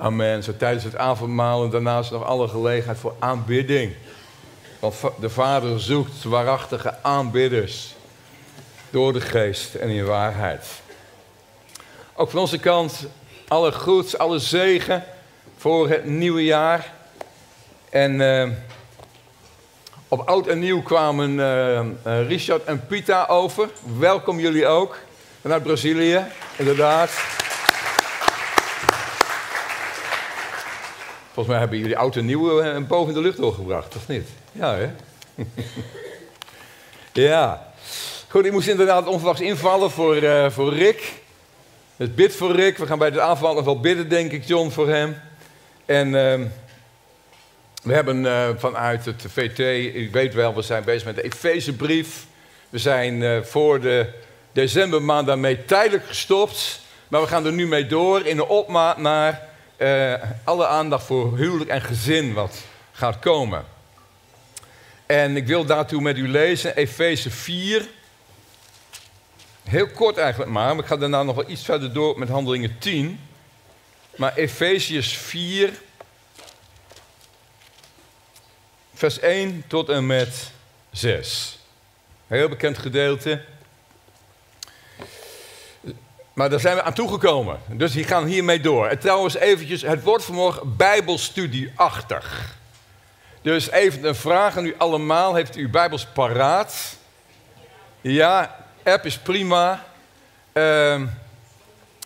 Amen. Zo tijdens het avondmaal en daarnaast nog alle gelegenheid voor aanbidding. Want de Vader zoekt waarachtige aanbidders. Door de geest en in waarheid. Ook van onze kant alle goeds, alle zegen voor het nieuwe jaar. En uh, op oud en nieuw kwamen uh, Richard en Pita over. Welkom jullie ook. Vanuit Brazilië, inderdaad. Volgens mij hebben jullie oud en nieuw uh, boven de lucht doorgebracht, of niet? Ja, hè? ja. Goed, ik moest inderdaad onverwachts invallen voor, voor Rick. Het bid voor Rick. We gaan bij de aanval nog wel bidden, denk ik, John, voor hem. En uh, we hebben uh, vanuit het VT, u weet wel, we zijn bezig met de Efezebrief. We zijn voor de decembermaand daarmee tijdelijk gestopt. Maar we gaan er nu mee door in de opmaat naar uh, alle aandacht voor huwelijk en gezin wat gaat komen. En ik wil daartoe met u lezen Efeze 4, Heel kort eigenlijk maar, maar ik ga daarna nog wel iets verder door met handelingen 10. Maar Efeziërs 4, vers 1 tot en met 6. Heel bekend gedeelte. Maar daar zijn we aan toegekomen. Dus die gaan hiermee door. En trouwens eventjes, het wordt vanmorgen bijbelstudieachtig. Dus even een vraag aan u allemaal. Heeft u bijbels paraat? Ja, app is prima. Uh,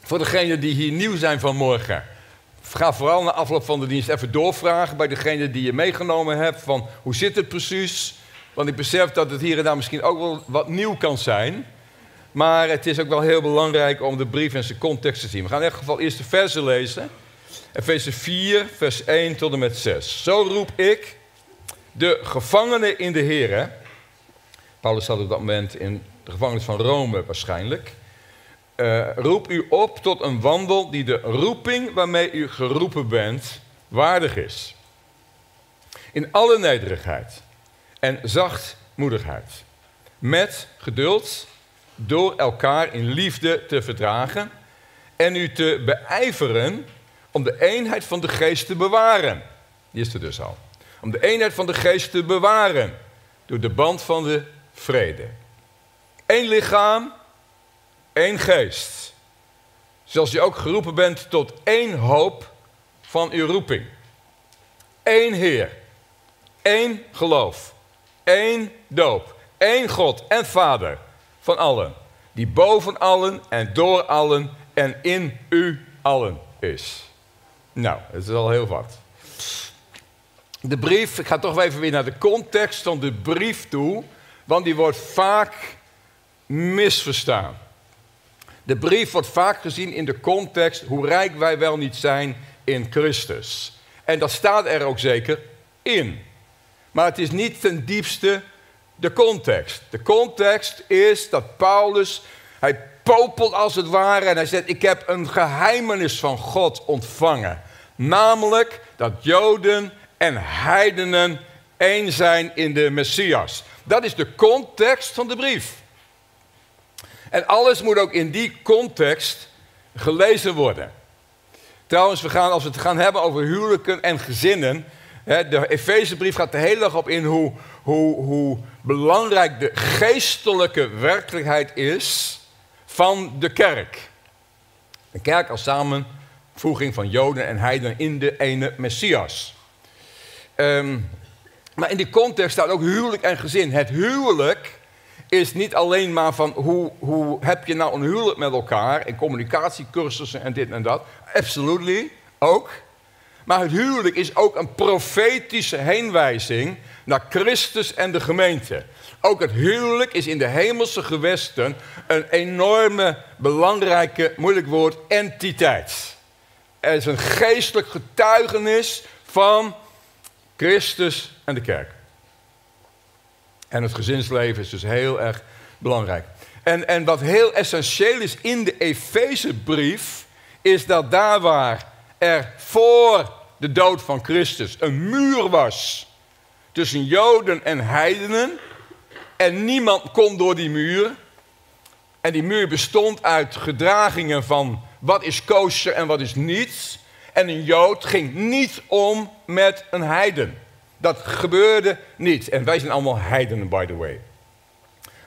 voor degenen die hier nieuw zijn vanmorgen. Ga vooral na afloop van de dienst even doorvragen bij degene die je meegenomen hebt. Van hoe zit het precies? Want ik besef dat het hier en daar misschien ook wel wat nieuw kan zijn. Maar het is ook wel heel belangrijk om de brief in zijn context te zien. We gaan in ieder geval eerst de versen lezen. Efeze 4, vers 1 tot en met 6. Zo roep ik de gevangenen in de Heer. Paulus zat op dat moment in de gevangenis van Rome waarschijnlijk. Uh, roep u op tot een wandel die de roeping waarmee u geroepen bent waardig is. In alle nederigheid en zachtmoedigheid. Met geduld, door elkaar in liefde te verdragen en u te beijveren om de eenheid van de geest te bewaren. Die is er dus al. Om de eenheid van de geest te bewaren door de band van de vrede. Eén lichaam, één geest. Zoals je ook geroepen bent tot één hoop van uw roeping. Eén Heer, één geloof, één doop, één God en Vader van allen, die boven allen en door allen en in u allen is. Nou, het is al heel wat. De brief, ik ga toch even weer naar de context van de brief toe, want die wordt vaak misverstaan. De brief wordt vaak gezien in de context hoe rijk wij wel niet zijn in Christus. En dat staat er ook zeker in. Maar het is niet ten diepste de context. De context is dat Paulus, hij popelt als het ware en hij zegt: Ik heb een geheimenis van God ontvangen. Namelijk dat Joden en heidenen één zijn in de Messias. Dat is de context van de brief. En alles moet ook in die context gelezen worden. Trouwens, we gaan, als we het gaan hebben over huwelijken en gezinnen. Hè, de Efezebrief gaat er heel erg op in hoe, hoe, hoe belangrijk de geestelijke werkelijkheid is van de kerk. De kerk als samenvoeging van Joden en Heiden in de ene Messias. Um, maar in die context staat ook huwelijk en gezin. Het huwelijk is niet alleen maar van hoe, hoe heb je nou een huwelijk met elkaar en communicatiecursussen en dit en dat. Absolutely, ook. Maar het huwelijk is ook een profetische heenwijzing naar Christus en de gemeente. Ook het huwelijk is in de hemelse gewesten een enorme, belangrijke, moeilijk woord, entiteit. Er is een geestelijk getuigenis van Christus en de kerk. En het gezinsleven is dus heel erg belangrijk. En, en wat heel essentieel is in de Efezebrief, is dat daar waar er voor de dood van Christus een muur was tussen Joden en heidenen, en niemand kon door die muur, en die muur bestond uit gedragingen van wat is kosher en wat is niets, En een Jood ging niet om met een heiden. Dat gebeurde niet. En wij zijn allemaal heidenen, by the way.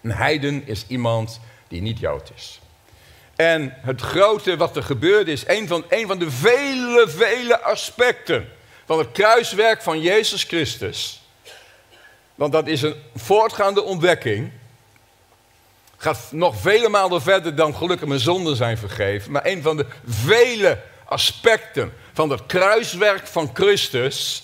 Een heiden is iemand die niet Jood is. En het grote wat er gebeurde is een van, een van de vele, vele aspecten van het kruiswerk van Jezus Christus. Want dat is een voortgaande ontdekking. Gaat nog vele malen verder dan gelukkig mijn zonden zijn vergeven. Maar een van de vele aspecten van het kruiswerk van Christus.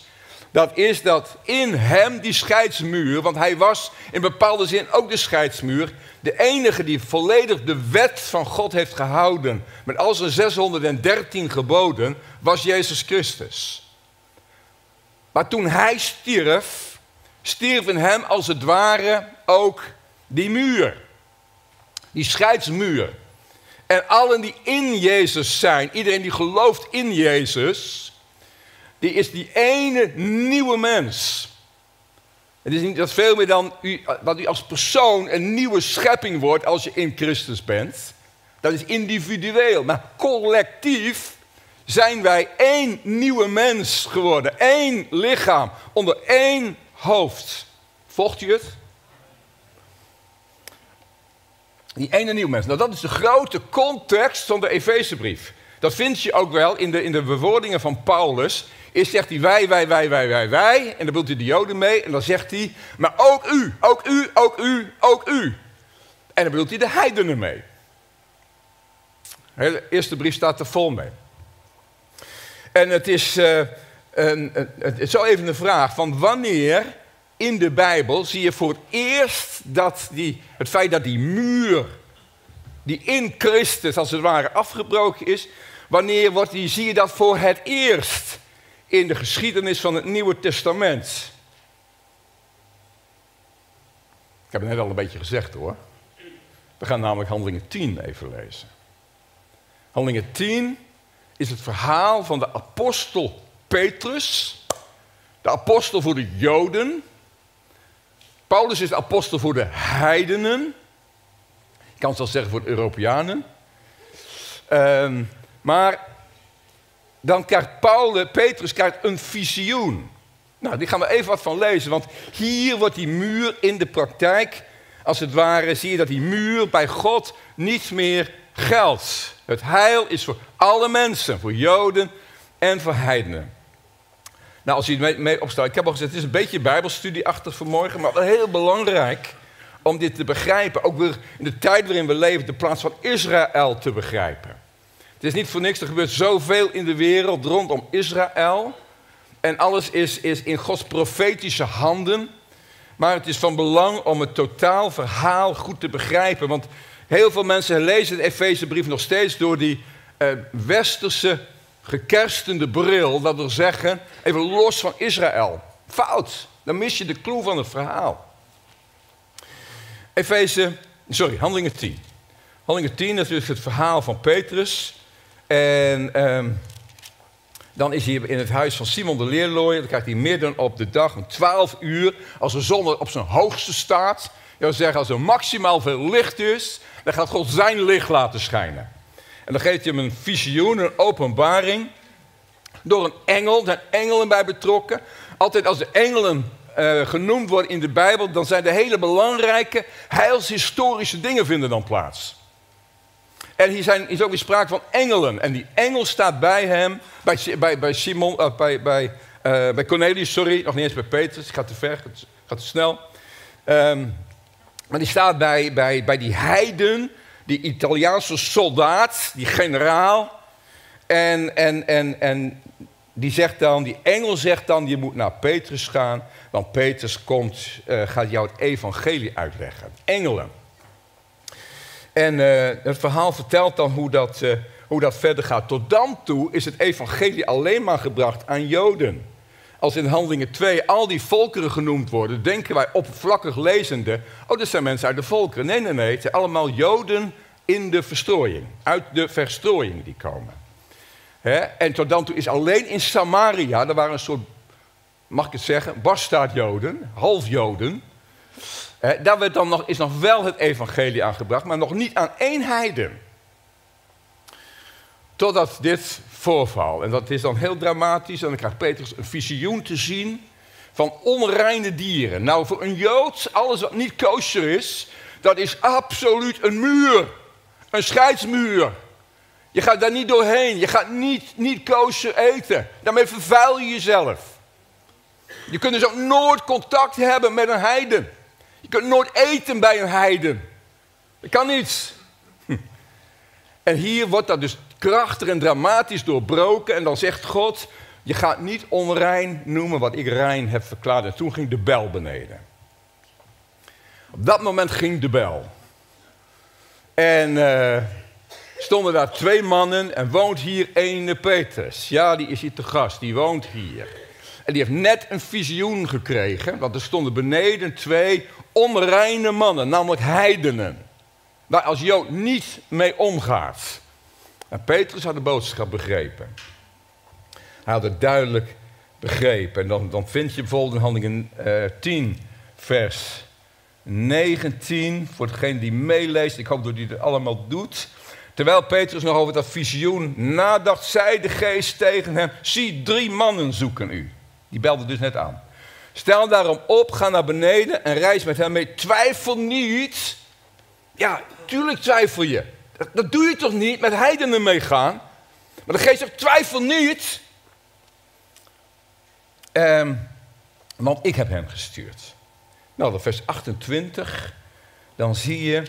Dat is dat in hem die scheidsmuur, want hij was in bepaalde zin ook de scheidsmuur, de enige die volledig de wet van God heeft gehouden met al zijn 613 geboden, was Jezus Christus. Maar toen hij stierf, stierf in hem als het ware ook die muur. Die scheidsmuur. En allen die in Jezus zijn, iedereen die gelooft in Jezus, die is die ene nieuwe mens. Het is niet dat veel meer dan u, dat u als persoon een nieuwe schepping wordt als je in Christus bent. Dat is individueel, maar collectief zijn wij één nieuwe mens geworden. Één lichaam, onder één hoofd. Volgt u het? Die ene nieuwe mens. Nou, dat is de grote context van de Efezebrief. Dat vind je ook wel in de, in de bewoordingen van Paulus. Is zegt hij wij, wij, wij, wij, wij, wij. En dan bedoelt hij de Joden mee. En dan zegt hij, maar ook u, ook u, ook u, ook u. En dan bedoelt hij de heidenen mee. De eerste brief staat er vol mee. En het is, uh, een, zo even een vraag van wanneer in de Bijbel zie je voor het eerst dat die, het feit dat die muur die in Christus als het ware afgebroken is, wanneer wordt die, zie je dat voor het eerst in de geschiedenis van het Nieuwe Testament? Ik heb het net al een beetje gezegd hoor. We gaan namelijk Handelingen 10 even lezen. Handelingen 10 is het verhaal van de apostel Petrus, de apostel voor de Joden. Paulus is de apostel voor de heidenen. Ik kan het wel zeggen voor de Europeanen. Um, maar dan krijgt Paulus, Petrus krijgt een visioen. Nou, die gaan we even wat van lezen, want hier wordt die muur in de praktijk, als het ware, zie je dat die muur bij God niet meer geldt. Het heil is voor alle mensen, voor Joden en voor heidenen. Nou, als je mee, mee opstelt, ik heb al gezegd, het is een beetje bijbelstudie achter vanmorgen, maar wel heel belangrijk om dit te begrijpen. Ook weer in de tijd waarin we leven, de plaats van Israël te begrijpen. Het is niet voor niks, er gebeurt zoveel in de wereld rondom Israël. En alles is, is in Gods profetische handen. Maar het is van belang om het totaal verhaal goed te begrijpen. Want heel veel mensen lezen de Efezebrief nog steeds door die eh, westerse gekerstende bril. Dat wil zeggen, even los van Israël. Fout. Dan mis je de clue van het verhaal. Efeze, sorry, Handelingen 10. Handelingen 10, dat is het verhaal van Petrus. En ehm, dan is hij in het huis van Simon de Leerlooier. Dan krijgt hij midden op de dag om 12 uur, als de zon op zijn hoogste staat. Je zeggen, als er maximaal veel licht is, dan gaat God zijn licht laten schijnen. En dan geeft hij hem een visioen, een openbaring. Door een engel, er zijn engelen bij betrokken. Altijd als de engelen uh, genoemd worden in de Bijbel, dan zijn de hele belangrijke heilshistorische dingen vinden dan plaats. En hier zijn, is ook weer sprake van engelen. En die engel staat bij hem, bij, bij, bij Simon, uh, bij, bij, uh, bij Cornelius, sorry, nog niet eens bij Petrus, het gaat te ver, het gaat te snel. Um, maar die staat bij, bij, bij die heiden, die Italiaanse soldaat, die generaal. En, en, en, en die zegt dan, die engel zegt dan, je moet naar Petrus gaan, want Petrus komt, uh, gaat jou het evangelie uitleggen. Engelen. En uh, het verhaal vertelt dan hoe dat, uh, hoe dat verder gaat. Tot dan toe is het evangelie alleen maar gebracht aan Joden. Als in Handelingen 2 al die volkeren genoemd worden, denken wij oppervlakkig lezende, oh, dat zijn mensen uit de volkeren. Nee, nee, nee, het zijn allemaal Joden in de verstrooiing, uit de verstrooiing die komen. En tot dan toe is alleen in Samaria, er waren een soort, mag ik het zeggen, bastaardjoden, halfjoden. He? Daar werd dan nog, is nog wel het evangelie aangebracht, maar nog niet aan één heiden. Totdat dit voorval. En dat is dan heel dramatisch. En dan krijgt Petrus een visioen te zien van onreine dieren. Nou, voor een Jood, alles wat niet kosher is, dat is absoluut een muur. Een scheidsmuur. Je gaat daar niet doorheen. Je gaat niet, niet kosher eten. Daarmee vervuil je jezelf. Je kunt dus ook nooit contact hebben met een heiden. Je kunt nooit eten bij een heiden. Dat kan niet. En hier wordt dat dus krachtig en dramatisch doorbroken. En dan zegt God, je gaat niet onrein noemen wat ik rein heb verklaard. En toen ging de bel beneden. Op dat moment ging de bel. En uh, stonden daar twee mannen en woont hier ene Petrus. Ja, die is hier te gast, die woont hier. En die heeft net een visioen gekregen, want er stonden beneden twee onreine mannen, namelijk heidenen. Waar als Jood niet mee omgaat. En Petrus had de boodschap begrepen. Hij had het duidelijk begrepen. En dan, dan vind je bijvoorbeeld in Handelingen uh, 10, vers 19. Voor degene die meeleest, ik hoop dat hij het allemaal doet. Terwijl Petrus nog over dat visioen nadacht, zei de geest tegen hem: Zie, drie mannen zoeken u. Die belde dus net aan. Stel daarom op, ga naar beneden en reis met hem mee. Twijfel niet. Ja, tuurlijk twijfel je. Dat, doe je toch niet met heidenen meegaan? Maar de geest zegt: twijfel niet. Um, want ik heb hem gestuurd. Nou, dan vers 28. Dan zie je,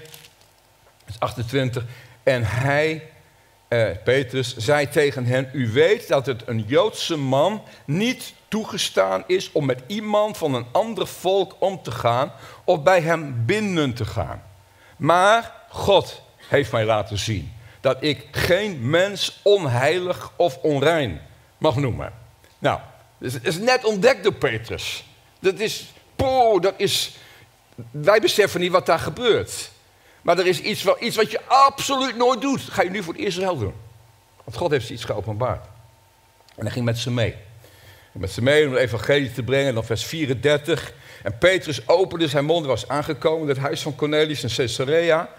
vers 28. En hij, eh, Petrus, zei tegen hen: U weet dat het een Joodse man niet toegestaan is om met iemand van een ander volk om te gaan of bij hem binnen te gaan. Maar God heeft mij laten zien dat ik geen mens onheilig of onrein mag noemen. Nou, dat is net ontdekt door Petrus. Dat is, poh, dat is, wij beseffen niet wat daar gebeurt. Maar er is iets, wel, iets wat je absoluut nooit doet. Dat ga je nu voor het wel doen. Want God heeft iets geopenbaard. En hij ging met ze mee. Met ze mee om het evangelie te brengen. En dan vers 34. En Petrus opende zijn mond. was aangekomen in het huis van Cornelius in Caesarea.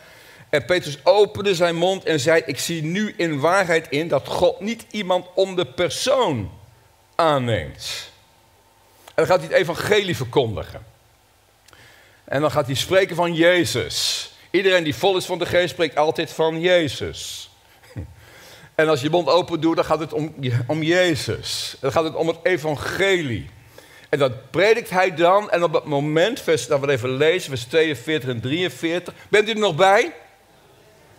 En Petrus opende zijn mond en zei: Ik zie nu in waarheid in dat God niet iemand om de persoon aanneemt. En dan gaat hij het evangelie verkondigen. En dan gaat hij spreken van Jezus. Iedereen die vol is van de geest spreekt altijd van Jezus. En als je mond open doet, dan gaat het om, om Jezus. Dan gaat het om het evangelie. En dat predikt hij dan. En op het moment, vers, dat we even lezen, vers 42 en 43. Bent u er nog bij?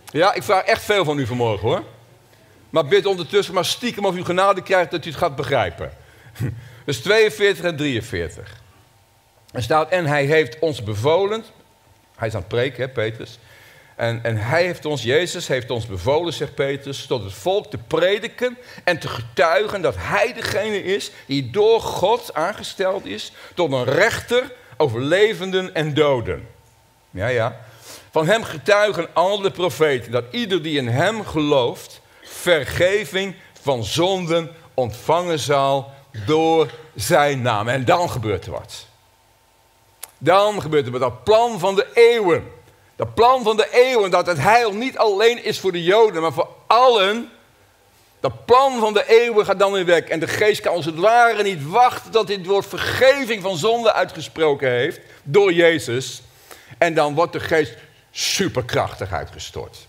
Ja, ik vraag echt veel van u vanmorgen hoor. Maar bid ondertussen maar stiekem of u genade krijgt dat u het gaat begrijpen. Dus 42 en 43. Er staat, en hij heeft ons bevolen, hij is aan het preken, hè, Petrus. En, en hij heeft ons, Jezus heeft ons bevolen, zegt Petrus, tot het volk te prediken en te getuigen dat hij degene is die door God aangesteld is tot een rechter over levenden en doden. Ja, ja. Van hem getuigen al de profeten dat ieder die in hem gelooft, vergeving van zonden ontvangen zal door zijn naam. En dan gebeurt er wat. Dan gebeurt er wat. Dat plan van de eeuwen. Dat plan van de eeuwen dat het heil niet alleen is voor de Joden, maar voor allen. Dat plan van de eeuwen gaat dan in werk. En de geest kan als het ware niet wachten dat dit woord vergeving van zonde uitgesproken heeft door Jezus. En dan wordt de geest superkrachtig uitgestort.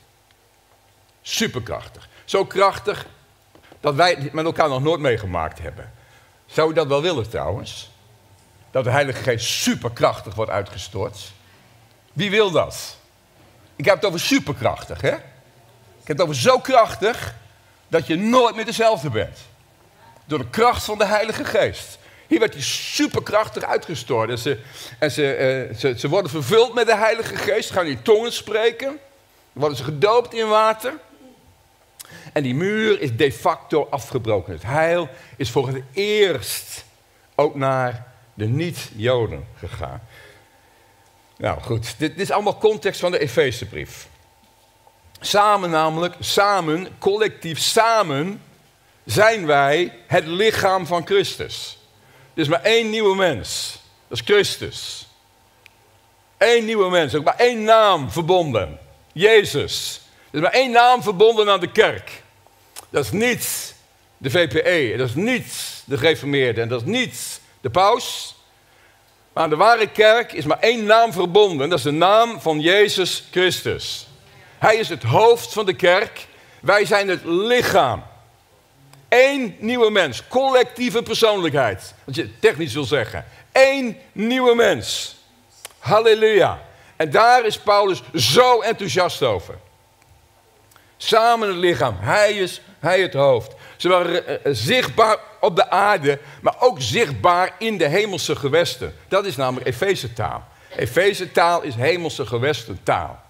Superkrachtig. Zo krachtig dat wij het met elkaar nog nooit meegemaakt hebben. Zou u dat wel willen trouwens? Dat de Heilige Geest superkrachtig wordt uitgestort? Wie wil dat? Ik heb het over superkrachtig, hè? Ik heb het over zo krachtig dat je nooit meer dezelfde bent. Door de kracht van de Heilige Geest. Hier werd hij superkrachtig uitgestort. En, ze, en ze, eh, ze, ze, worden vervuld met de Heilige Geest. Gaan in tongen spreken. Worden ze gedoopt in water. En die muur is de facto afgebroken. Het heil is voor het eerst ook naar de niet-Joden gegaan. Nou goed, dit, is allemaal context van de Efezebrief. Samen namelijk, samen, collectief, samen zijn wij het lichaam van Christus. Er is maar één nieuwe mens. Dat is Christus. Eén nieuwe mens, ook maar één naam verbonden. Jezus. Er is maar één naam verbonden aan de kerk. Dat is niet de VPE, dat is niet de gereformeerde en dat is niet de paus. Maar de ware kerk is maar één naam verbonden, dat is de naam van Jezus Christus. Hij is het hoofd van de kerk, wij zijn het lichaam. Eén nieuwe mens, collectieve persoonlijkheid, wat je technisch wil zeggen. Eén nieuwe mens. Halleluja. En daar is Paulus zo enthousiast over. Samen het lichaam. Hij is hij het hoofd. Ze waren eh, eh, zichtbaar op de aarde, maar ook zichtbaar in de hemelse gewesten. Dat is namelijk Efeze taal. Efeze taal is hemelse gewesten taal.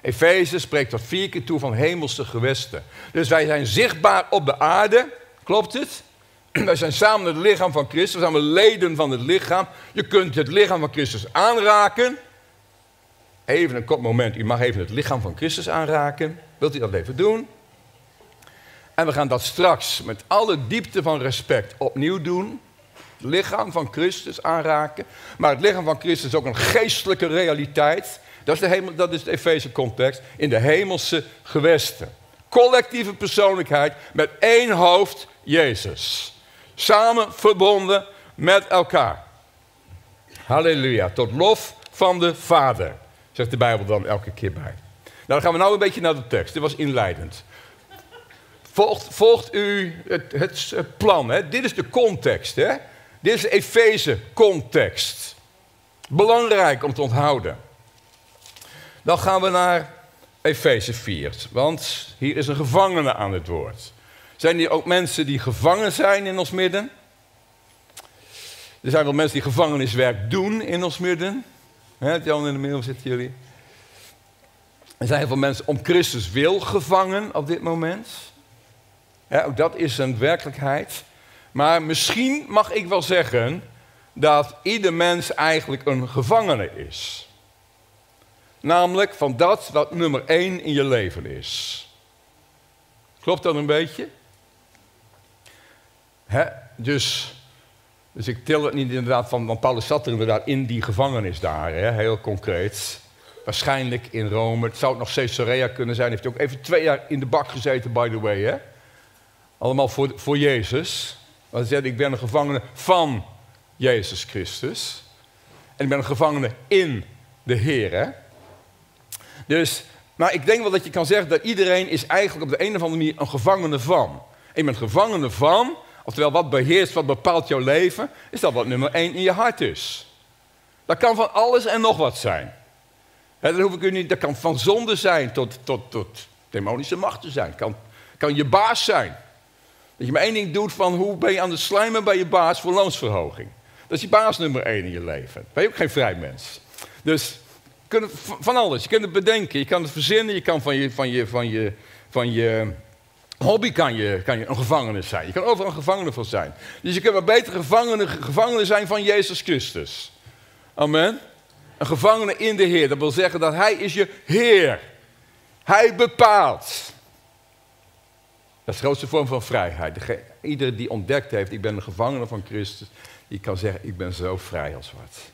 Efeze spreekt tot vier keer toe van hemelse gewesten. Dus wij zijn zichtbaar op de aarde. Klopt het? Wij zijn samen het lichaam van Christus. We zijn leden van het lichaam. Je kunt het lichaam van Christus aanraken. Even een kort moment. U mag even het lichaam van Christus aanraken. Wilt u dat even doen? En we gaan dat straks met alle diepte van respect opnieuw doen. Het lichaam van Christus aanraken. Maar het lichaam van Christus is ook een geestelijke realiteit. Dat is de, hemel, dat is de Efeze context. In de hemelse gewesten. Collectieve persoonlijkheid met één hoofd, Jezus. Samen verbonden met elkaar. Halleluja. Tot lof van de Vader. Zegt de Bijbel dan elke keer bij. Nou, dan gaan we nou een beetje naar de tekst. Dit was inleidend. Volgt, volgt u het, het, plan. Hè? Dit is de context. Hè? Dit is de Efeze context. Belangrijk om te onthouden. Dan gaan we naar Efeze 4. Want hier is een gevangene aan het woord. Zijn hier ook mensen die gevangen zijn in ons midden? Er zijn wel mensen die gevangeniswerk doen in ons midden. Jan in de middel zitten jullie. Er zijn heel veel mensen om Christus wil gevangen op dit moment. Ook dat is een werkelijkheid. Maar misschien mag ik wel zeggen dat ieder mens eigenlijk een gevangene is. Namelijk van dat wat nummer één in je leven is. Klopt dat een beetje? Dus, dus ik tel het niet inderdaad van, want Paulus zat er inderdaad in die gevangenis daar, heel concreet. Waarschijnlijk in Rome. Het zou nog Caesarea kunnen zijn. Heeft hij ook even twee jaar in de bak gezeten, by the way. Hè? Allemaal voor, voor Jezus. Want hij zegt, ik ben een gevangene van Jezus Christus. En ik ben een gevangene in de Heer. Dus, maar ik denk wel dat je kan zeggen dat iedereen is eigenlijk op de een of andere manier een gevangene van. En je bent gevangene van, oftewel wat beheerst, wat bepaalt jouw leven, is dat wat nummer één in je hart is. Dat kan van alles en nog wat zijn. dat, hoef ik u niet, dat kan van zonde zijn tot, tot, tot demonische machten zijn. Kan, kan je baas zijn. Dat je maar één ding doet van hoe ben je aan het slijmen bij je baas voor loonsverhoging. Dat is je baas nummer één in je leven. Ben je ook geen vrij mens. Dus van alles. Je kunt het bedenken, je kan het verzinnen, je kan van je, van je, van je, van je hobby kan je, kan je een gevangene zijn. Je kan overal een gevangene van zijn. Dus je kunt maar beter gevangene, gevangene zijn van Jezus Christus. Amen. Een gevangene in de Heer. Dat wil zeggen dat Hij is je Heer. Hij bepaalt. Dat is de grootste vorm van vrijheid. Iedereen die ontdekt heeft, ik ben een gevangene van Christus, die kan zeggen, ik ben zo vrij als wat.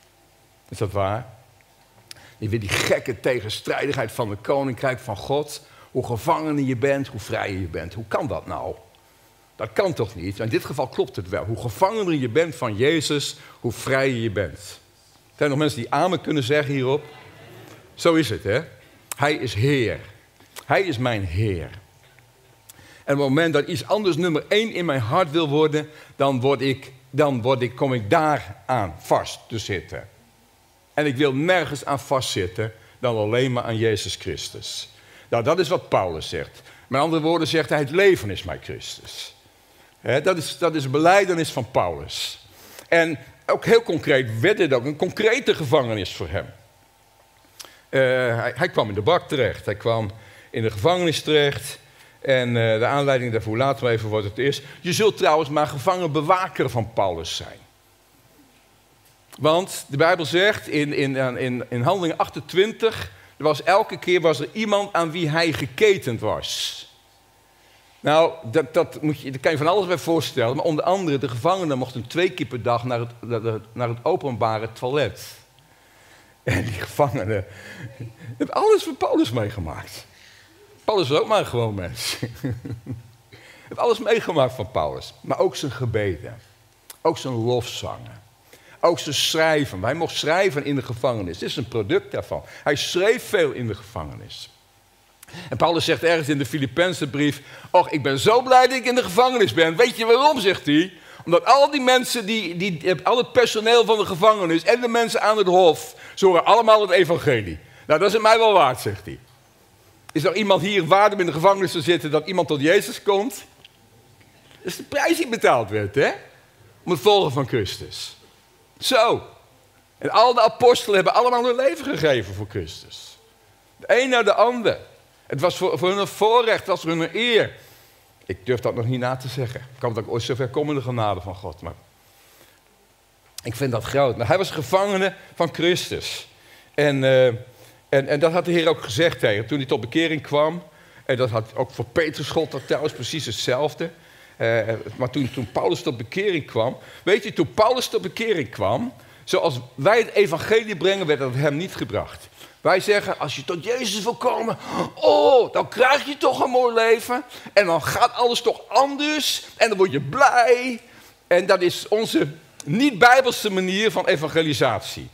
Is dat waar? Je weet die gekke tegenstrijdigheid van het koninkrijk van God. Hoe gevangen je bent, hoe vrij je bent. Hoe kan dat nou? Dat kan toch niet? In dit geval klopt het wel. Hoe gevangener je bent van Jezus, hoe vrijer je bent. Er zijn nog mensen die amen kunnen zeggen hierop. Zo is het, hè? Hij is Heer. Hij is mijn Heer. En op het moment dat iets anders nummer één in mijn hart wil worden, dan, word ik, dan word ik, kom ik daar aan vast te zitten. En ik wil nergens aan vastzitten dan alleen maar aan Jezus Christus. Nou, dat is wat Paulus zegt. Met andere woorden zegt hij, het leven is mijn Christus. dat, is, dat is van Paulus. En ook heel concreet werd dit ook een concrete gevangenis voor hem. Hij, hij, kwam in de bak terecht, hij kwam in de gevangenis terecht. En uh, de aanleiding daarvoor laten we even wat het is. Je zult trouwens maar gevangen bewaker van Paulus zijn. Want de Bijbel zegt in, in, in, in Handelingen 28, er was elke keer was er iemand aan wie hij geketend was. Nou, dat, dat, moet je, daar kan je van alles bij voorstellen. Maar onder andere, de gevangenen mochten twee keer per dag naar het, naar het openbare toilet. En die gevangenen hebben alles voor Paulus meegemaakt. Paulus is ook maar gewoon mens. heeft alles meegemaakt van Paulus. Maar ook zijn gebeden. Ook zijn lofzangen. Ook zijn schrijven. Hij mocht schrijven in de gevangenis. Dit is een product daarvan. Hij schreef veel in de gevangenis. En Paulus zegt ergens in de Filippense brief: Och, ik ben zo blij dat ik in de gevangenis ben. Weet je waarom, zegt hij? Omdat al die mensen, die, die, al het personeel van de gevangenis en de mensen aan het hof, ze horen allemaal het evangelie. Nou, dat is het mij wel waard, zegt hij. Is er iemand hier waard om in de gevangenis te zitten dat iemand tot Jezus komt? Dat is de prijs die betaald werd, hè? Om het volgen van Christus. Zo. En al de apostelen hebben allemaal hun leven gegeven voor Christus. De een naar de ander. Het was voor, voor hun een voorrecht, het was voor hun een eer. Ik durf dat nog niet na te zeggen. Ik kan dat ik ooit zover kom in de genade van God. Maar ik vind dat groot. Maar hij was gevangene van Christus. En, uh, en, en dat had de Heer ook gezegd tegen toen hij tot bekering kwam. En dat had ook voor Petrus God dat trouwens precies hetzelfde. Uh, maar toen, toen Paulus tot bekering kwam. Weet je, toen Paulus tot bekering kwam. Zoals wij het evangelie brengen, werd dat hem niet gebracht. Wij zeggen, als je tot Jezus wil komen, oh, dan krijg je toch een mooi leven. En dan gaat alles toch anders. En dan word je blij. En dat is onze niet-bijbelse manier van evangelisatie.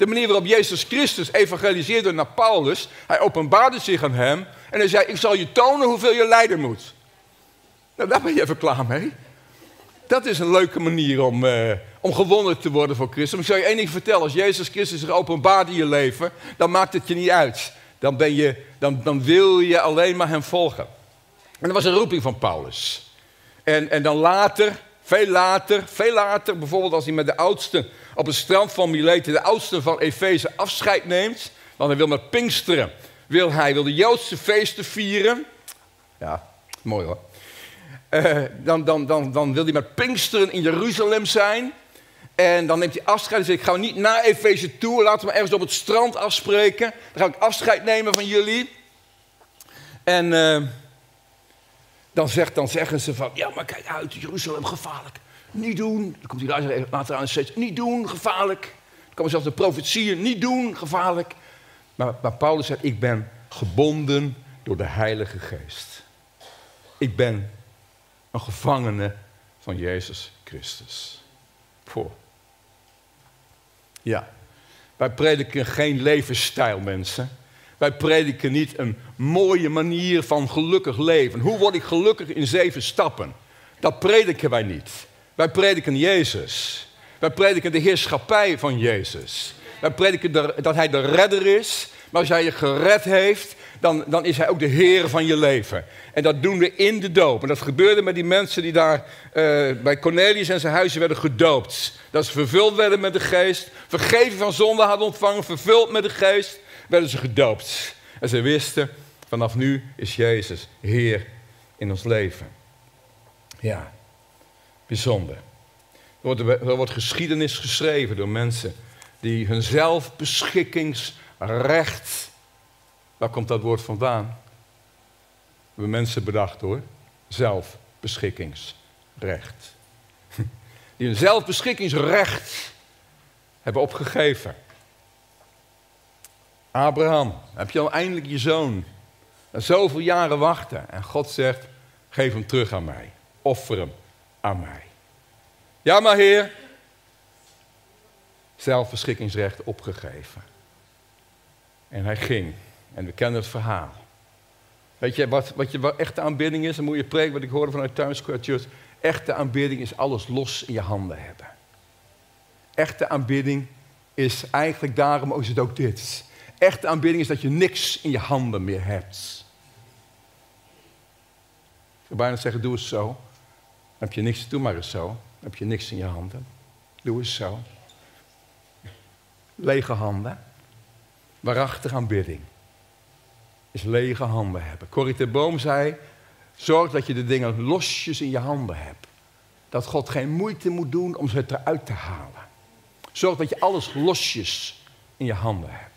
De manier waarop Jezus Christus evangeliseerde naar Paulus. Hij openbaarde zich aan hem. En hij zei, ik zal je tonen hoeveel je lijden moet. Nou, daar ben je even klaar mee. Dat is een leuke manier om, uh, om gewonnen te worden voor Christus. Maar ik zal je één ding vertellen. Als Jezus Christus zich openbaart in je leven, dan maakt het je niet uit. Dan, ben je, dan, dan wil je alleen maar hem volgen. En dat was een roeping van Paulus. En, en dan later, veel later, veel later, bijvoorbeeld als hij met de oudste op het strand van Mileten, de oudste van Efeze, afscheid neemt. Want hij wil met Pinksteren, wil hij wil de Joodse feesten vieren. Ja, mooi hoor. Uh, dan, dan, dan, dan wil hij met Pinksteren in Jeruzalem zijn. En dan neemt hij afscheid en ik ga niet naar Efeze toe. Laten we ergens op het strand afspreken. Dan ga ik afscheid nemen van jullie. En uh, dan, zegt, dan zeggen ze van, ja maar kijk uit, Jeruzalem gevaarlijk. Niet doen. Dan komt hij later aan steeds, niet doen, gevaarlijk. Dan komen zelfs de profetieën, niet doen, gevaarlijk. Maar, maar Paulus zegt, ik ben gebonden door de Heilige Geest. Ik ben een gevangene van Jezus Christus. Voor. Ja, wij prediken geen levensstijl, mensen. Wij prediken niet een mooie manier van gelukkig leven. Hoe word ik gelukkig in zeven stappen? Dat prediken wij niet. Wij prediken Jezus. Wij prediken de heerschappij van Jezus. Wij prediken dat Hij de redder is. Maar als Hij je gered heeft, dan, dan is hij ook de Heer van je leven. En dat doen we in de doop. En dat gebeurde met die mensen die daar uh, bij Cornelius en zijn huisje werden gedoopt. Dat ze vervuld werden met de geest, vergeven van zonde hadden ontvangen, vervuld met de geest, werden ze gedoopt. En ze wisten, vanaf nu is Jezus Heer in ons leven. Ja, bijzonder. Er wordt, er wordt geschiedenis geschreven door mensen die hun zelfbeschikkingsrecht Waar komt dat woord vandaan? We mensen bedacht hoor. Zelfbeschikkingsrecht. Die een zelfbeschikkingsrecht hebben opgegeven. Abraham, heb je al eindelijk je zoon? Na zoveel jaren wachten. En God zegt, geef hem terug aan mij. Offer hem aan mij. Ja maar heer. Zelfbeschikkingsrecht opgegeven. En hij ging. En we kennen het verhaal. Weet je wat, wat, je, wat echte aanbidding is? Een mooie preek wat ik hoorde vanuit Times Square Church. Echte aanbidding is alles los in je handen hebben. Echte aanbidding is eigenlijk daarom is het ook dit. Echte aanbidding is dat je niks in je handen meer hebt. Ik zou bijna zeggen, doe het zo. Dan heb je niks, doe maar eens zo. Heb je niks in je handen. Doe eens zo. Lege handen. Waarachtig aanbidding is lege handen hebben. Corrie de Boom zei, zorg dat je de dingen losjes in je handen hebt. Dat God geen moeite moet doen om ze eruit te halen. Zorg dat je alles losjes in je handen hebt.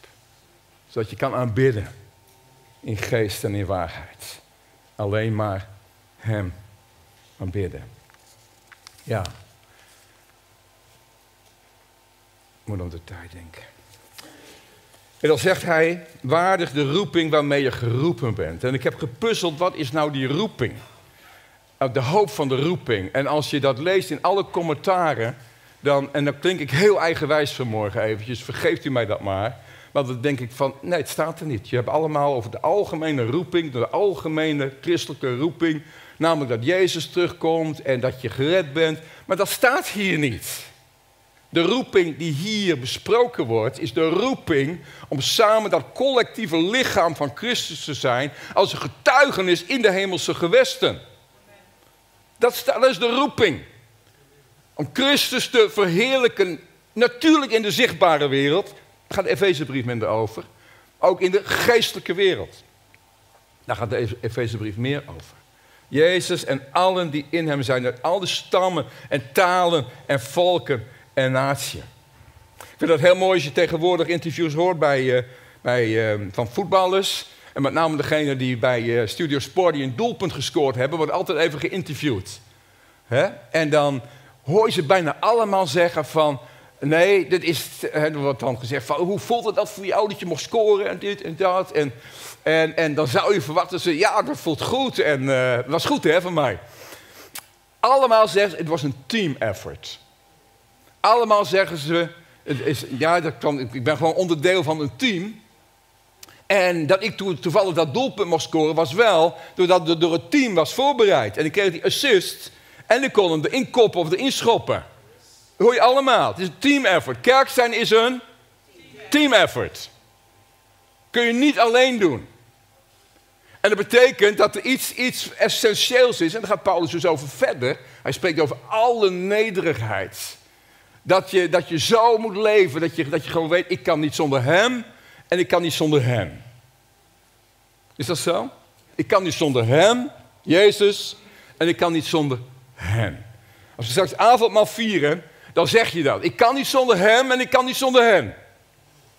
Zodat je kan aanbidden in geest en in waarheid. Alleen maar Hem aanbidden. Ja. Ik moet om de tijd denken. En dan zegt hij, waardig de roeping waarmee je geroepen bent. En ik heb gepuzzeld, wat is nou die roeping? de hoop van de roeping. En als je dat leest in alle commentaren, dan, en dan klink ik heel eigenwijs vanmorgen eventjes, vergeeft u mij dat maar. Maar dan denk ik van, nee, het staat er niet. Je hebt allemaal over de algemene roeping, de algemene christelijke roeping. Namelijk dat Jezus terugkomt en dat je gered bent. Maar dat staat hier niet. De roeping die hier besproken wordt, is de roeping om samen dat collectieve lichaam van Christus te zijn als een getuigenis in de hemelse gewesten. Dat, dat is de roeping. Om Christus te verheerlijken, natuurlijk in de zichtbare wereld, gaat de Efezebrief minder over, ook in de geestelijke wereld. Daar gaat de Efezebrief meer over. Jezus en allen die in hem zijn, uit al de stammen en talen en volken en natie. Ik vind dat heel mooi als je tegenwoordig interviews hoort bij, uh, bij, uh, van voetballers. En met name degene die bij uh, Studio Sport die een doelpunt gescoord hebben, wordt altijd even geïnterviewd. Hè? En dan hoor je ze bijna allemaal zeggen van... Nee, dit is, er wordt dan gezegd hoe voelt het dat voor jou dat je mocht scoren en dit en dat. En, en, en dan zou je verwachten, ze, ja, dat voelt goed en uh, dat was goed hè, van mij. Allemaal zeggen het was een team effort. Allemaal zeggen ze, het is, ja, dat kan, ik ben gewoon onderdeel van een team. En dat ik toevallig dat doelpunt mocht scoren was wel doordat het door het team was voorbereid. En ik kreeg die assist en ik kon hem erin koppen of erin schoppen. Dat hoor je allemaal. Het is een team effort. Kerk zijn is een team effort. Kun je niet alleen doen. En dat betekent dat er iets, iets essentieels is. En daar gaat Paulus dus over verder. Hij spreekt over alle nederigheid. Dat je, dat je zo moet leven, dat je, dat je gewoon weet, ik kan niet zonder hem en ik kan niet zonder hem. Is dat zo? Ik kan niet zonder hem, Jezus, en ik kan niet zonder hem. Als we straks avondmaal vieren, dan zeg je dat. Ik kan niet zonder hem en ik kan niet zonder hem.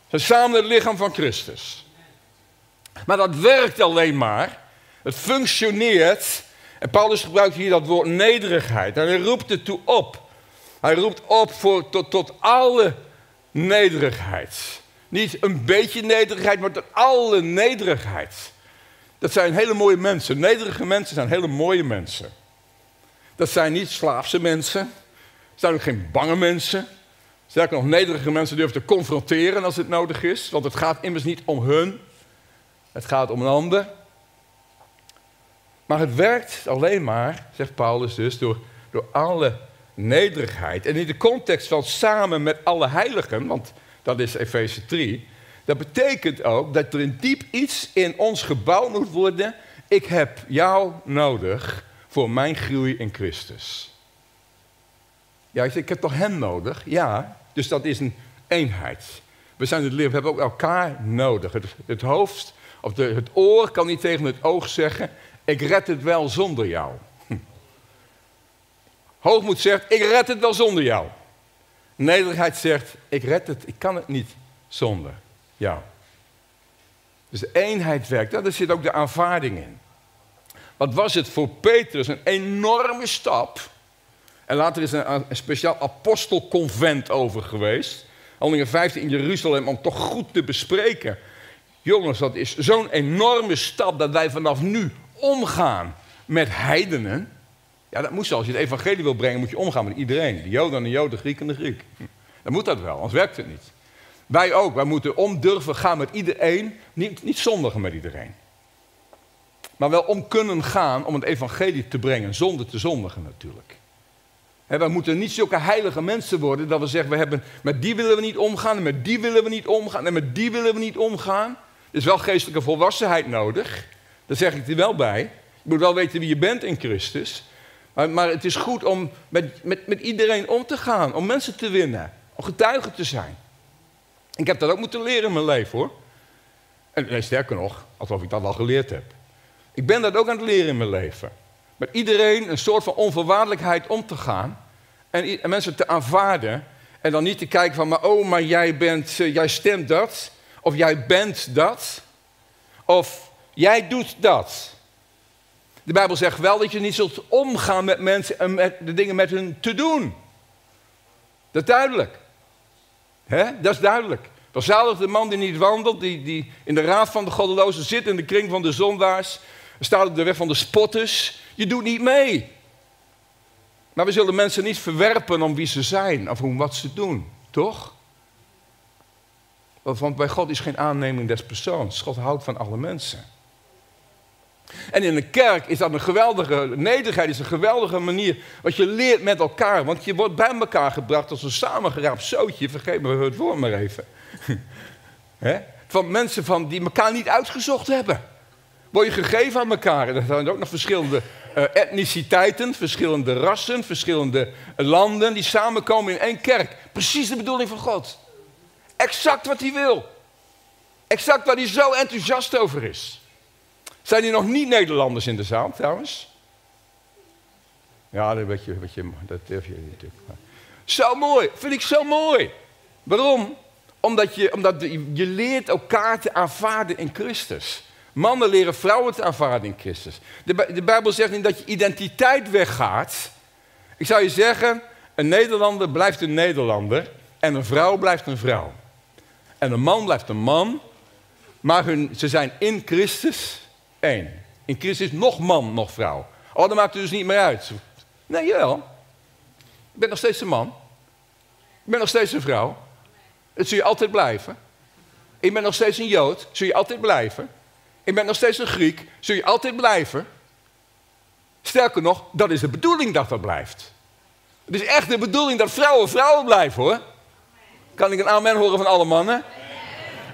Zijn samen het lichaam van Christus. Maar dat werkt alleen maar. Het functioneert. En Paulus gebruikt hier dat woord nederigheid. En hij roept het toe op. Hij roept op voor, tot, tot alle nederigheid. Niet een beetje nederigheid, maar tot alle nederigheid. Dat zijn hele mooie mensen. Nederige mensen zijn hele mooie mensen. Dat zijn niet slaafse mensen. Zijn ook geen bange mensen. Sterker nog, nederige mensen durven te confronteren als het nodig is. Want het gaat immers niet om hun. Het gaat om een ander. Maar het werkt alleen maar, zegt Paulus dus, door, door alle nederigheid. En in de context van samen met alle heiligen, want dat is Efeze 3, dat betekent ook dat er een diep iets in ons gebouwd moet worden. Ik heb jou nodig voor mijn groei in Christus. Ja, ik heb toch hem nodig? Ja, dus dat is een eenheid. We zijn het leven, we hebben ook elkaar nodig. Het, hoofd of de, het oor kan niet tegen het oog zeggen: Ik red het wel zonder jou. Hoogmoed zegt, ik red het wel zonder jou. Nederigheid zegt, ik red het, ik kan het niet zonder jou. Dus de eenheid werkt, daar zit ook de aanvaarding in. Wat was het voor Petrus een enorme stap. En later is er een, speciaal apostelconvent over geweest. Handelingen 15 in Jeruzalem om toch goed te bespreken. Jongens, dat is zo'n enorme stap dat wij vanaf nu omgaan met heidenen. Ja, dat moet zo. Als je het evangelie wil brengen, moet je omgaan met iedereen. De Joden en de Joden, de Griek en de Griek. Dan moet dat wel, anders werkt het niet. Wij ook. Wij moeten om durven gaan met iedereen. Niet, niet zondigen met iedereen. Maar wel om kunnen gaan om het evangelie te brengen. Zonder te zondigen natuurlijk. Wij moeten niet zulke heilige mensen worden dat we zeggen, we hebben, met die willen we niet omgaan, en met die willen we niet omgaan, en met die willen we niet omgaan. Er is wel geestelijke volwassenheid nodig. Daar zeg ik er wel bij. Je moet wel weten wie je bent in Christus. Maar, maar het is goed om met, met, met iedereen om te gaan, om mensen te winnen, om getuige te zijn. Ik heb dat ook moeten leren in mijn leven hoor. En sterker nog, alsof ik dat al geleerd heb. Ik ben dat ook aan het leren in mijn leven. Met iedereen een soort van onvoorwaardelijkheid om te gaan. En, en mensen te aanvaarden. En dan niet te kijken van, maar oh, maar jij, bent, uh, jij stemt dat. Of jij bent dat. Of jij doet dat. De Bijbel zegt wel dat je niet zult omgaan met mensen en met de dingen met hun te doen. Dat is duidelijk. He? Dat is duidelijk. Verzalig de man die niet wandelt, die, die in de raad van de goddelozen zit, in de kring van de zondaars. Staat op de weg van de spotters. Je doet niet mee. Maar we zullen mensen niet verwerpen om wie ze zijn of om wat ze doen. Toch? Want bij God is geen aanneming des persoons. God houdt van alle mensen. En in een kerk is dat een geweldige, nederigheid is een geweldige manier. Wat je leert met elkaar. Want je wordt bij elkaar gebracht als een samengeraapt zootje. Vergeet me het woord maar even. Van mensen van, die elkaar niet uitgezocht hebben. Word je gegeven aan elkaar. En er zijn ook nog verschillende uh, etniciteiten, verschillende rassen, verschillende landen. Die samenkomen in één kerk. Precies de bedoeling van God. Exact wat hij wil. Exact waar hij zo enthousiast over is. Zijn er nog niet Nederlanders in de zaal trouwens? Ja, dat weet je dat durf je natuurlijk. Zo mooi, vind ik zo mooi. Waarom? Omdat je, omdat je leert elkaar te aanvaarden in Christus. Mannen leren vrouwen te aanvaarden in Christus. De, Bijbel zegt niet dat je identiteit weggaat. Ik zou je zeggen, een Nederlander blijft een Nederlander en een vrouw blijft een vrouw. En een man blijft een man, maar hun, ze zijn in Christus één. In Christus nog man, nog vrouw. Oh, dat maakt het dus niet meer uit. Nee, jawel. Ik ben nog steeds een man. Ik ben nog steeds een vrouw. Dat zul je altijd blijven. Ik ben nog steeds een Jood. Zul je altijd blijven. Ik ben nog steeds een Griek. Zul je altijd blijven. Sterker nog, dat is de bedoeling dat dat blijft. Het is echt de bedoeling dat vrouwen vrouwen blijven hoor. Kan ik een amen horen van alle mannen?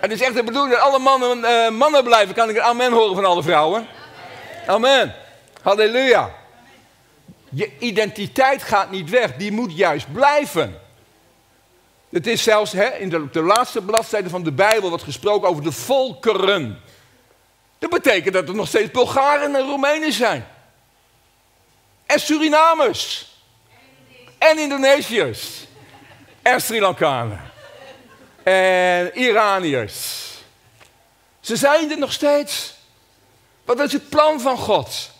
Het is echt de bedoeling dat alle mannen uh, mannen blijven. Kan ik een amen horen van alle vrouwen? Amen. Halleluja. Je identiteit gaat niet weg, die moet juist blijven. Het is zelfs hè, in de, de laatste bladzijde van de Bijbel wordt gesproken over de volkeren. Dat betekent dat er nog steeds Bulgaren en Roemenen zijn. En Surinamers. En Indonesiërs. En Sri Lankanen en Iraniërs. Ze zijn er nog steeds. Wat is het plan van God?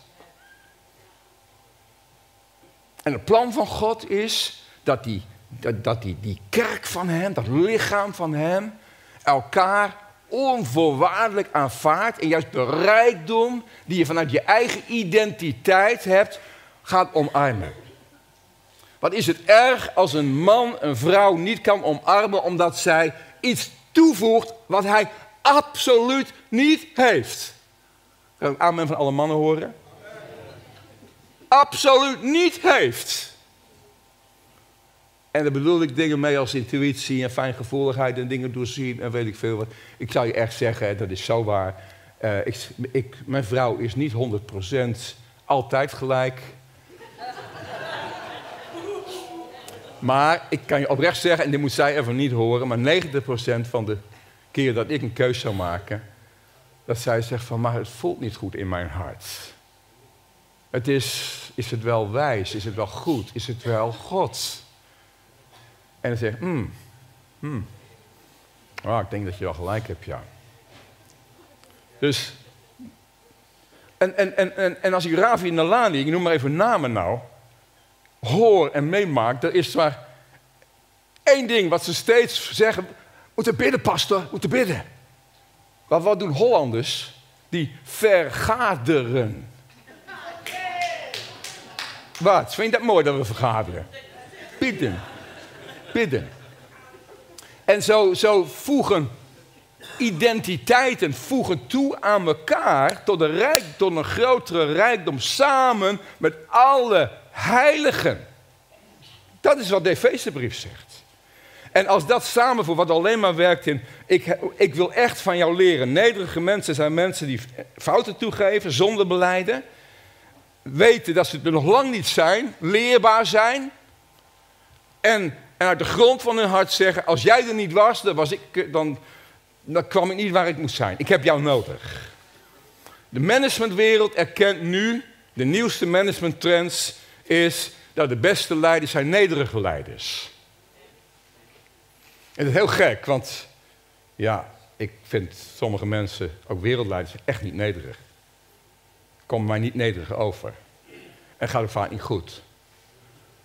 En het plan van God is dat die, dat, die, die kerk van Hem, dat lichaam van Hem, elkaar onvoorwaardelijk aanvaardt en juist de rijkdom die je vanuit je eigen identiteit hebt, gaat omarmen. Wat is het erg als een man een vrouw niet kan omarmen omdat zij iets toevoegt wat hij absoluut niet heeft? Kan ik amen van alle mannen horen? Absoluut niet heeft. En daar bedoel ik dingen mee als intuïtie en fijngevoeligheid en dingen doorzien en weet ik veel wat. Ik zou je echt zeggen, dat is zo waar. Uh, ik, ik, mijn vrouw is niet 100% altijd gelijk. Maar ik kan je oprecht zeggen, en dit moet zij even niet horen, maar 90% van de keer dat ik een keus zou maken, dat zij zegt van, maar het voelt niet goed in mijn hart. Het is, is het wel wijs? Is het wel goed? Is het wel God? En dan zegt, hmm, hmm. Oh, ik denk dat je wel gelijk hebt, ja. Dus, en, en, en, en, en als ik Ravi Nalani, ik noem maar even namen nou, hoor en meemaak, er is maar één ding wat ze steeds zeggen. Moeten bidden, pastor, moeten bidden. Maar wat doen Hollanders? Die vergaderen. Wat? Vind je dat mooi dat we vergaderen? Bidden. Bidden. En zo, zo voegen identiteiten voegen toe aan elkaar tot een, rijk, tot een grotere rijkdom samen met alle heiligen. Dat is wat de Efezebrief zegt. En als dat samenvoert, wat alleen maar werkt in, ik, ik wil echt van jou leren. Nederige mensen zijn mensen die fouten toegeven, zonder beleiden. Weten dat ze er nog lang niet zijn, leerbaar zijn. En, en uit de grond van hun hart zeggen, als jij er niet was, ik, dan, dan kwam ik niet waar ik moest zijn. Ik heb jou nodig. De managementwereld erkent nu de nieuwste managementtrends is dat de beste leiders zijn nederige leiders. En dat is heel gek, want ja, ik vind sommige mensen, ook wereldleiders, echt niet nederig. Komen mij niet nederig over. En gaat ook vaak niet goed.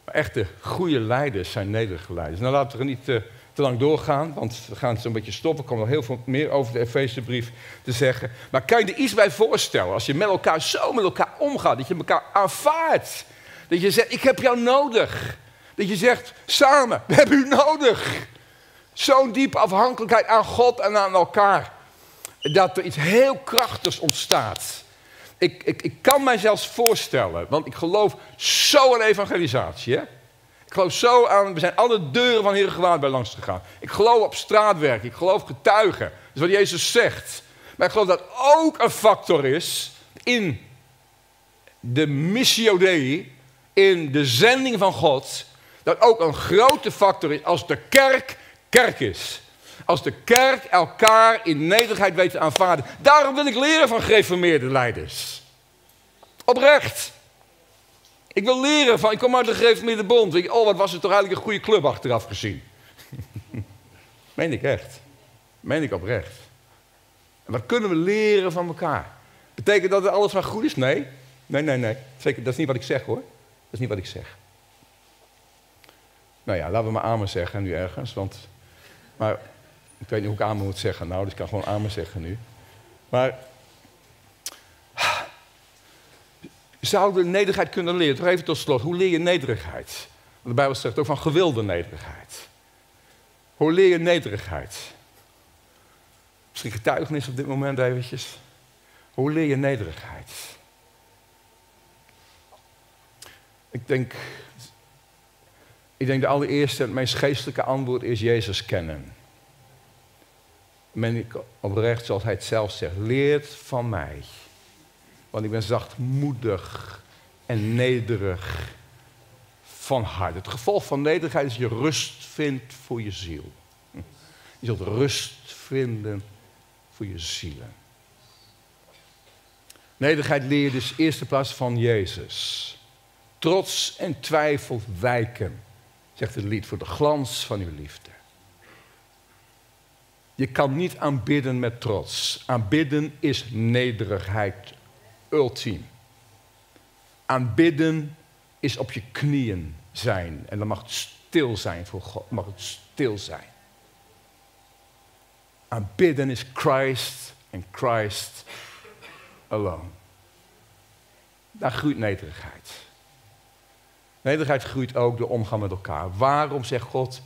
Maar echte goede leiders zijn nederige leiders. Nou, laten we er niet te, te lang doorgaan, want we gaan zo'n beetje stoppen. Ik kom nog heel veel meer over de Efezebrief te zeggen. Maar kan je er iets bij voorstellen als je met elkaar zo met elkaar omgaat, dat je elkaar aanvaardt? Dat je zegt, ik heb jou nodig. Dat je zegt, samen, we hebben u nodig. Zo'n diepe afhankelijkheid aan God en aan elkaar. Dat er iets heel krachtigs ontstaat. Ik, ik, ik kan mij zelfs voorstellen, want ik geloof zo aan evangelisatie. Hè? Ik geloof zo aan, we zijn alle deuren van Heer Gewaad bij langs gegaan. Ik geloof op straatwerk, ik geloof getuigen. Dat is wat Jezus zegt. Maar ik geloof dat ook een factor is in de missio Dei, in de zending van God, dat ook een grote factor is als de kerk kerk is. Als de kerk elkaar in nederigheid weet te aanvaarden. Daarom wil ik leren van gereformeerde leiders. Oprecht. Ik wil leren van, ik kom uit de gereformeerde bond. Oh, wat was het toch eigenlijk een goede club achteraf gezien. Meen ik echt. Meen ik oprecht. Wat kunnen we leren van elkaar? Betekent dat alles wat goed is? Nee. Nee, nee, nee. Zeker, dat is niet wat ik zeg hoor. Dat is niet wat ik zeg. Nou ja, laten we maar amen zeggen nu ergens. Want, maar ik weet niet hoe ik amen moet zeggen. Nou, dus ik kan gewoon amen zeggen nu. Maar zouden we nederigheid kunnen leren? Toch even tot slot. Hoe leer je nederigheid? De Bijbel zegt ook van gewilde nederigheid. Hoe leer je nederigheid? Misschien getuigenis op dit moment eventjes. Hoe leer je nederigheid? Ik denk, ik denk de allereerste en het meest geestelijke antwoord is Jezus kennen. Men ik oprecht, zoals hij het zelf zegt, leert van mij. Want ik ben zachtmoedig en nederig van hart. Het gevolg van nederigheid is je rust vindt voor je ziel. Je zult rust vinden voor je zielen. Nederigheid leer je dus eerste plaats van Jezus. Trots en twijfel wijken, zegt het lied, voor de glans van uw liefde. Je kan niet aanbidden met trots. Aanbidden is nederigheid ultiem. Aanbidden is op je knieën zijn. En dan mag het stil zijn voor God. Mag het stil zijn. Aanbidden is Christ en Christ alone. Daar groeit nederigheid. Nederigheid groeit ook door omgaan met elkaar. Waarom zegt God,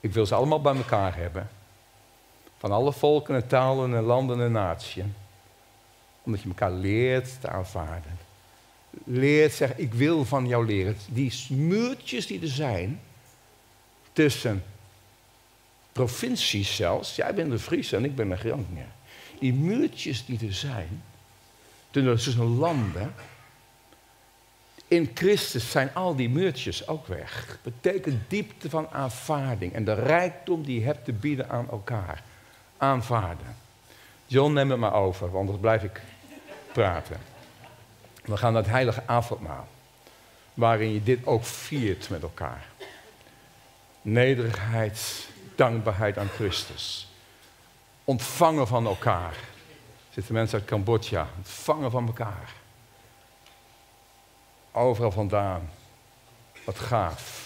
ik wil ze allemaal bij elkaar hebben? Van alle volken en talen en landen en naties. Omdat je elkaar leert te aanvaarden. Leert zeggen, ik wil van jou leren. Die muurtjes die er zijn tussen provincies zelfs. Jij bent een Fries en ik ben een Groninger. Die muurtjes die er zijn tussen landen in Christus zijn al die muurtjes ook weg. Betekent diepte van aanvaarding en de rijkdom die je hebt te bieden aan elkaar. Aanvaarden. John, neem het maar over, want anders blijf ik praten. We gaan naar het heilige avondmaal, waarin je dit ook viert met elkaar. Nederigheid, dankbaarheid aan Christus. Ontvangen van elkaar. Zitten mensen uit Cambodja, ontvangen van elkaar. Overal vandaan. Wat gaaf.